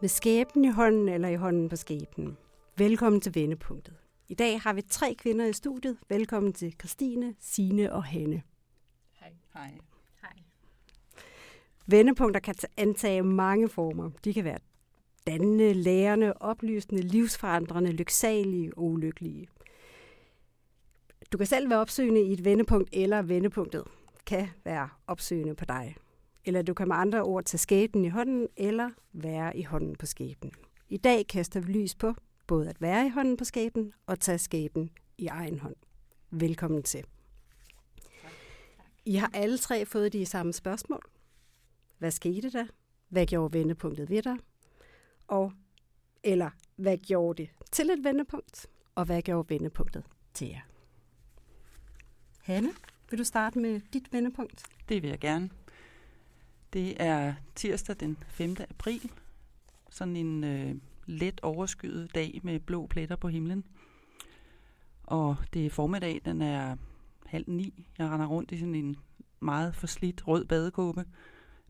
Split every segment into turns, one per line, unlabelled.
Med skæben i hånden eller i hånden på skæben. Velkommen til Vendepunktet. I dag har vi tre kvinder i studiet. Velkommen til Christine, Sine og Hanne.
Hej. Hej.
Hej.
Vendepunkter kan antage mange former. De kan være dannende, lærende, oplysende, livsforandrende, lyksalige og ulykkelige. Du kan selv være opsøgende i et vendepunkt, eller vendepunktet kan være opsøgende på dig. Eller du kan med andre ord tage skæbnen i hånden, eller være i hånden på skæbnen. I dag kaster vi lys på både at være i hånden på skæbnen og tage skæbnen i egen hånd. Velkommen til. I har alle tre fået de samme spørgsmål. Hvad skete der? Hvad gjorde vendepunktet ved dig? Og, eller hvad gjorde det til et vendepunkt? Og hvad gjorde vendepunktet til jer? Hanne, vil du starte med dit vendepunkt?
Det vil jeg gerne. Det er tirsdag den 5. april. Sådan en øh, let overskyet dag med blå pletter på himlen. Og det er formiddag, den er halv ni. Jeg render rundt i sådan en meget forslidt rød badekåbe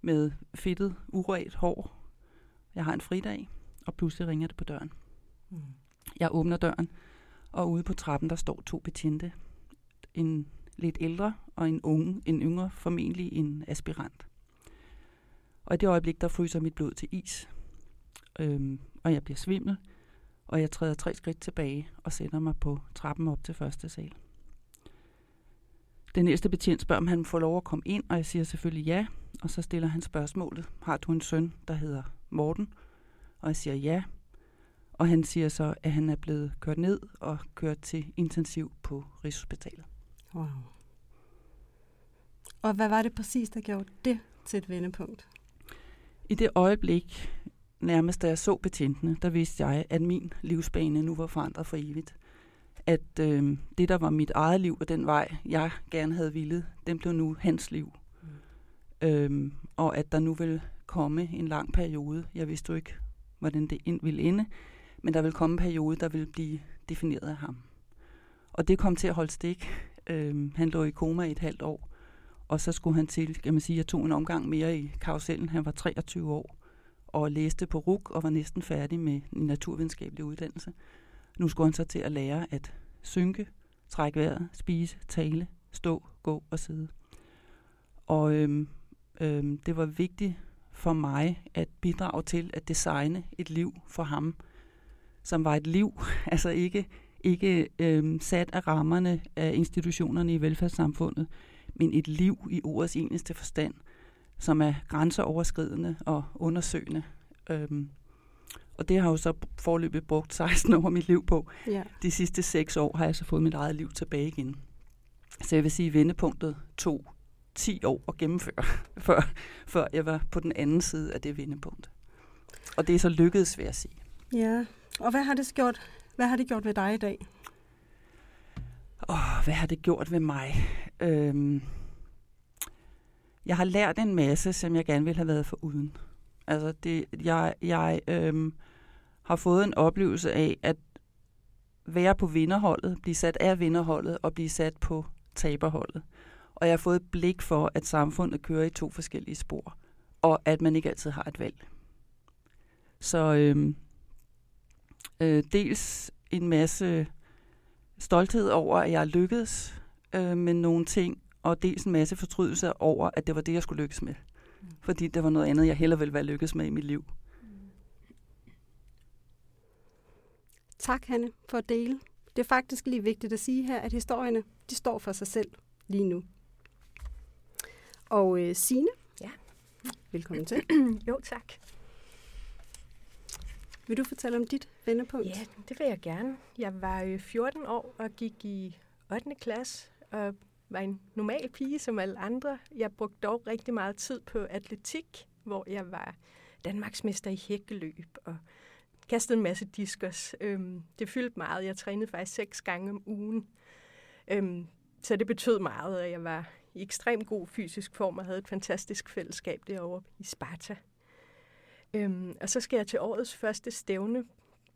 med fedtet, urørt hår. Jeg har en fridag, og pludselig ringer det på døren.
Mm.
Jeg åbner døren, og ude på trappen, der står to betjente. En lidt ældre og en unge, en yngre, formentlig en aspirant. Og i det øjeblik, der fryser mit blod til is. Øhm, og jeg bliver svimmel, og jeg træder tre skridt tilbage og sætter mig på trappen op til første sal. Den næste betjent spørger, om han får lov at komme ind, og jeg siger selvfølgelig ja. Og så stiller han spørgsmålet, har du en søn, der hedder Morten? Og jeg siger ja. Og han siger så, at han er blevet kørt ned og kørt til intensiv på Rigshospitalet.
Wow. Og hvad var det præcis, der gjorde det til et vendepunkt?
I det øjeblik, nærmest da jeg så betjentene, der vidste jeg, at min livsbane nu var forandret for evigt. At øh, det, der var mit eget liv og den vej, jeg gerne havde villet, den blev nu hans liv. Mm. Øhm, og at der nu vil komme en lang periode. Jeg vidste jo ikke, hvordan det ind ville ende, men der vil komme en periode, der vil blive defineret af ham. Og det kom til at holde stik. Øhm, han lå i koma i et halvt år, og så skulle han til, kan man sige, jeg tog en omgang mere i karusellen. Han var 23 år og læste på RUK og var næsten færdig med en naturvidenskabelig uddannelse. Nu skulle han så til at lære at synke, trække vejret, spise, tale, stå, gå og sidde. Og øhm, øhm, det var vigtigt for mig at bidrage til at designe et liv for ham, som var et liv, altså ikke, ikke øhm, sat af rammerne af institutionerne i velfærdssamfundet, men et liv i ordets eneste forstand, som er grænseoverskridende og undersøgende. Øhm, og det har jeg jo så forløbet brugt 16 år af mit liv på.
Ja.
De sidste seks år har jeg så fået mit eget liv tilbage igen. Så jeg vil sige, at vendepunktet tog 10 år at gennemføre, før, før jeg var på den anden side af det vendepunkt. Og det er så lykkedes, vil jeg sige.
Ja, og hvad har det gjort, hvad har det gjort ved dig i dag?
Åh, hvad har det gjort ved mig? Øhm, jeg har lært en masse, som jeg gerne ville have været for uden. Altså, det, jeg, jeg øhm, har fået en oplevelse af at være på vinderholdet, blive sat af vinderholdet og blive sat på taberholdet. Og jeg har fået et blik for, at samfundet kører i to forskellige spor, og at man ikke altid har et valg. Så øhm, øh, dels en masse stolthed over, at jeg lykkedes øh, med nogle ting, og dels en masse fortrydelse over, at det var det, jeg skulle lykkes med. Mm. Fordi det var noget andet, jeg heller ville være lykkes med i mit liv.
Tak, Hanne, for at dele. Det er faktisk lige vigtigt at sige her, at historierne, de står for sig selv lige nu. Og øh, Signe,
Ja.
velkommen til.
Jo, tak.
Vil du fortælle om dit vendepunkt?
Ja, det vil jeg gerne. Jeg var øh, 14 år og gik i 8. klasse og var en normal pige som alle andre. Jeg brugte dog rigtig meget tid på atletik, hvor jeg var Danmarksmester i hækkeløb og kastede en masse diskos. Øhm, det fyldte meget. Jeg trænede faktisk seks gange om ugen. Øhm, så det betød meget, at jeg var i ekstremt god fysisk form og havde et fantastisk fællesskab derovre i Sparta. Øhm, og så skal jeg til årets første stævne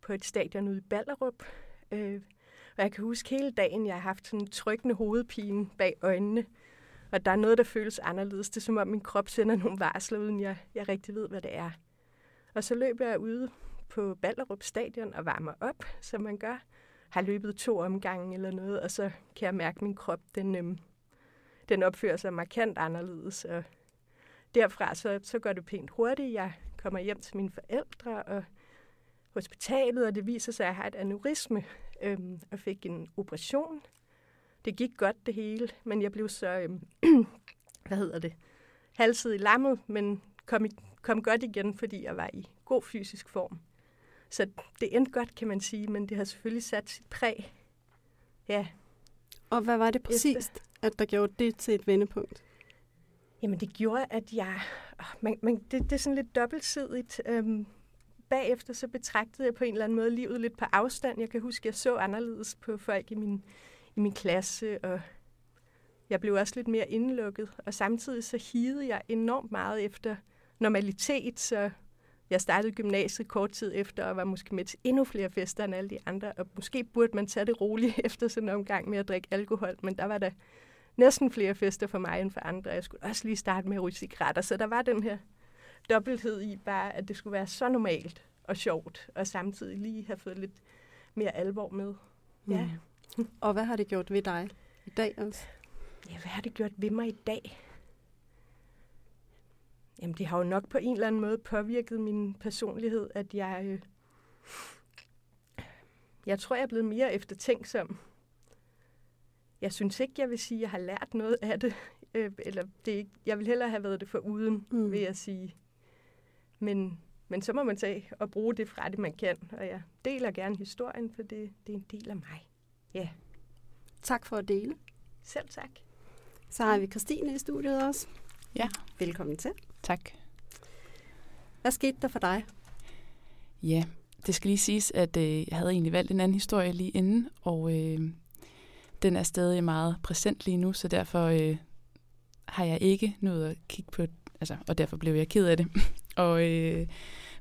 på et stadion ude i Ballerup. Øh, og jeg kan huske hele dagen, jeg har haft sådan en trykkende hovedpine bag øjnene. Og der er noget, der føles anderledes. Det er som om min krop sender nogle varsler, uden jeg, jeg rigtig ved, hvad det er. Og så løber jeg ude på Ballerup Stadion og varmer op, som man gør. Har løbet to omgange eller noget, og så kan jeg mærke, at min krop den, øhm, den opfører sig markant anderledes. Og derfra så, så går det pænt hurtigt. Jeg kommer hjem til mine forældre og hospitalet, og det viser sig, at jeg har et aneurisme øhm, og fik en operation. Det gik godt det hele, men jeg blev så, øhm, hvad hedder det, halset i lammet, men kom, i, kom godt igen, fordi jeg var i god fysisk form. Så det endte godt, kan man sige, men det har selvfølgelig sat sit præg. Ja.
Og hvad var det præcist, at der gjorde det til et vendepunkt?
Jamen, det gjorde, at jeg... Man, man, det, det er sådan lidt dobbeltsidigt. Øhm, bagefter så betragtede jeg på en eller anden måde livet lidt på afstand. Jeg kan huske, at jeg så anderledes på folk i min, i min klasse, og jeg blev også lidt mere indlukket. Og samtidig så hidede jeg enormt meget efter normalitet, så jeg startede gymnasiet kort tid efter, og var måske med til endnu flere fester end alle de andre. Og måske burde man tage det roligt efter sådan en omgang med at drikke alkohol, men der var der næsten flere fester for mig end for andre. Jeg skulle også lige starte med at ryge cigaretter, så der var den her dobbelthed i bare, at det skulle være så normalt og sjovt, og samtidig lige have fået lidt mere alvor med. Ja.
Mm. Og hvad har det gjort ved dig i dag også?
Ja, hvad har det gjort ved mig i dag? Jamen, det har jo nok på en eller anden måde påvirket min personlighed, at jeg... Øh, jeg tror, jeg er blevet mere eftertænksom. Jeg synes ikke, jeg vil sige, at jeg har lært noget af det. Øh, eller det er ikke, jeg vil hellere have været det for uden, mm. vil jeg sige. Men, men så må man tage og bruge det fra det, man kan. Og jeg deler gerne historien, for det, det er en del af mig. Ja.
Tak for at dele.
Selv tak.
Så har vi Christine i studiet også.
Ja.
Velkommen til.
Tak.
Hvad skete der for dig?
Ja, det skal lige siges, at øh, jeg havde egentlig valgt en anden historie lige inden, og øh, den er stadig meget præsent lige nu, så derfor øh, har jeg ikke nået at kigge på, altså, og derfor blev jeg ked af det, og øh,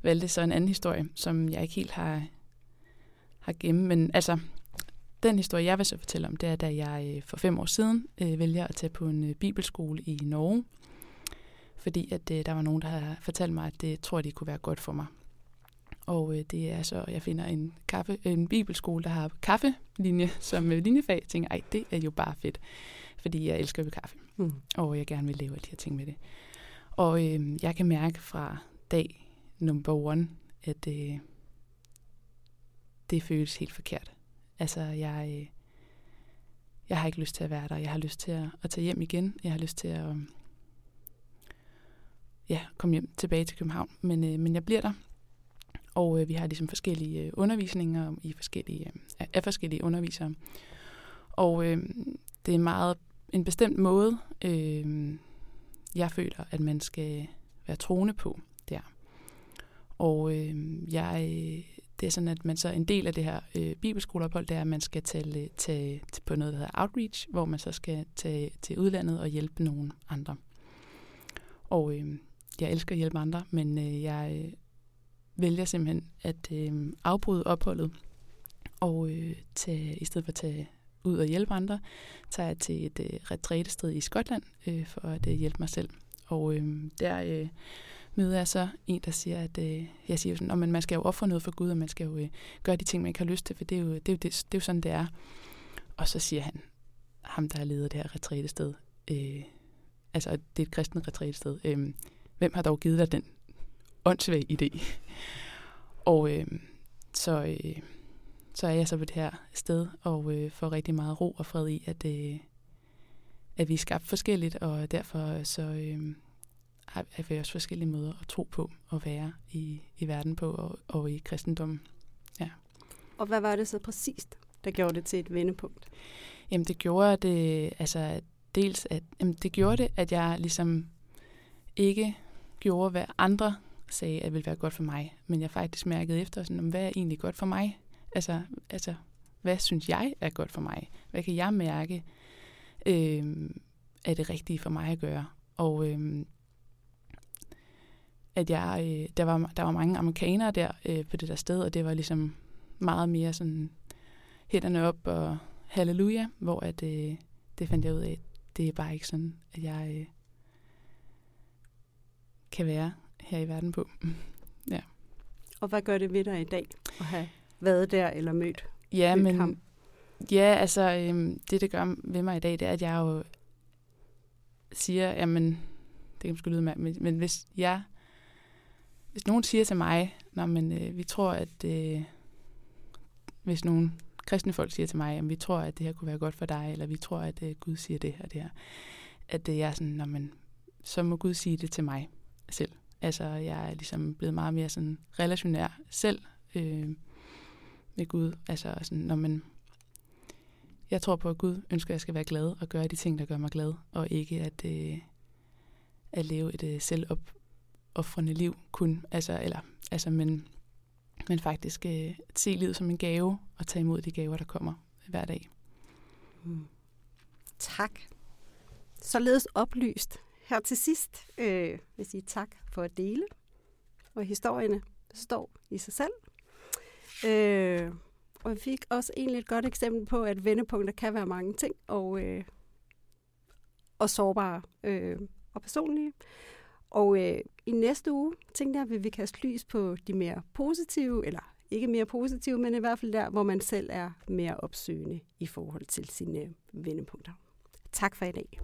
valgte så en anden historie, som jeg ikke helt har, har gemt, men altså, den historie, jeg vil så fortælle om, det er, da jeg øh, for fem år siden øh, vælger at tage på en øh, bibelskole i Norge, fordi at øh, der var nogen, der havde fortalt mig, at det tror de kunne være godt for mig. Og øh, det er så, jeg finder en, kaffe, en bibelskole, der har kaffelinje som øh, linjefag. Jeg tænker, ej, det er jo bare fedt, fordi jeg elsker jo kaffe. Mm. Og jeg gerne vil lave de her ting med det. Og øh, jeg kan mærke fra dag number one, at øh, det føles helt forkert. Altså, jeg, øh, jeg har ikke lyst til at være der. Jeg har lyst til at, at tage hjem igen. Jeg har lyst til at øhm, ja, komme hjem tilbage til København. Men, øh, men jeg bliver der. Og øh, vi har ligesom forskellige øh, undervisninger i forskellige, øh, af forskellige undervisere. Og øh, det er meget en bestemt måde, øh, jeg føler, at man skal være troende på der. Og øh, jeg, det er sådan, at man så en del af det her øh, bibelskoleophold, det er, at man skal tage, tage, tage på noget, der hedder outreach, hvor man så skal tage til udlandet og hjælpe nogle andre. Og øh, jeg elsker at hjælpe andre, men øh, jeg øh, vælger simpelthen at øh, afbryde opholdet, og øh, tage, i stedet for at tage ud og hjælpe andre, tager jeg til et øh, retrætested i Skotland øh, for at øh, hjælpe mig selv. Og øh, der øh, møder jeg så en, der siger, at øh, jeg siger sådan, at man skal jo ofre noget for Gud, og man skal jo øh, gøre de ting, man ikke har lyst til, for det er, jo, det, er jo, det, det er jo sådan, det er. Og så siger han, ham der har ledet det her retrætested, øh, altså det er et kristent retrætested, øh, hvem har dog givet dig den åndssvage idé? Og øh, så, øh, så er jeg så på det her sted og øh, får rigtig meget ro og fred i, at, øh, at vi er skabt forskelligt, og derfor så øh, har vi også forskellige måder at tro på og være i, i verden på og, og i kristendommen. Ja.
Og hvad var det så præcist, der gjorde det til et vendepunkt?
Jamen det gjorde det, altså dels at, jamen, det gjorde det, at jeg ligesom ikke gjorde, hvad andre sagde, at ville være godt for mig. Men jeg faktisk mærkede efter, sådan, hvad er egentlig godt for mig? Altså, altså, hvad synes jeg er godt for mig? Hvad kan jeg mærke, øh, er det rigtige for mig at gøre? Og øh, at jeg, øh, der, var, der var mange amerikanere der øh, på det der sted, og det var ligesom meget mere sådan hænderne op og halleluja, hvor at, øh, det fandt jeg ud af, det er bare ikke sådan, at jeg øh, kan være her i verden på. ja.
Og hvad gør det ved dig i dag at have været der eller mødt,
Ja,
mødt
men
ham?
ja, altså øhm, det, det gør ved mig i dag, det er, at jeg jo siger, jamen, det kan måske lyde med, men, men hvis jeg, hvis nogen siger til mig, når men øh, vi tror, at øh, hvis nogen kristne folk siger til mig, at vi tror, at det her kunne være godt for dig, eller vi tror, at øh, Gud siger det og det her, at øh, jeg er sådan, når man, så må Gud sige det til mig selv. Altså, jeg er ligesom blevet meget mere sådan relationær selv øh, ved Gud. Altså, sådan, når man, jeg tror på, at Gud ønsker, at jeg skal være glad og gøre de ting, der gør mig glad, og ikke at, øh, at leve et øh, selvopoffrende liv kun. Altså, eller, altså, men, men faktisk øh, se livet som en gave og tage imod de gaver, der kommer hver dag.
Mm. Tak. Således oplyst. Her til sidst øh, vil jeg sige tak for at dele. Og historierne står i sig selv. Øh, og vi fik også egentlig et godt eksempel på, at vendepunkter kan være mange ting, og, øh, og sårbare øh, og personlige. Og øh, i næste uge, tænkte jeg, at vi kaste lys på de mere positive, eller ikke mere positive, men i hvert fald der, hvor man selv er mere opsøgende i forhold til sine vendepunkter. Tak for i dag.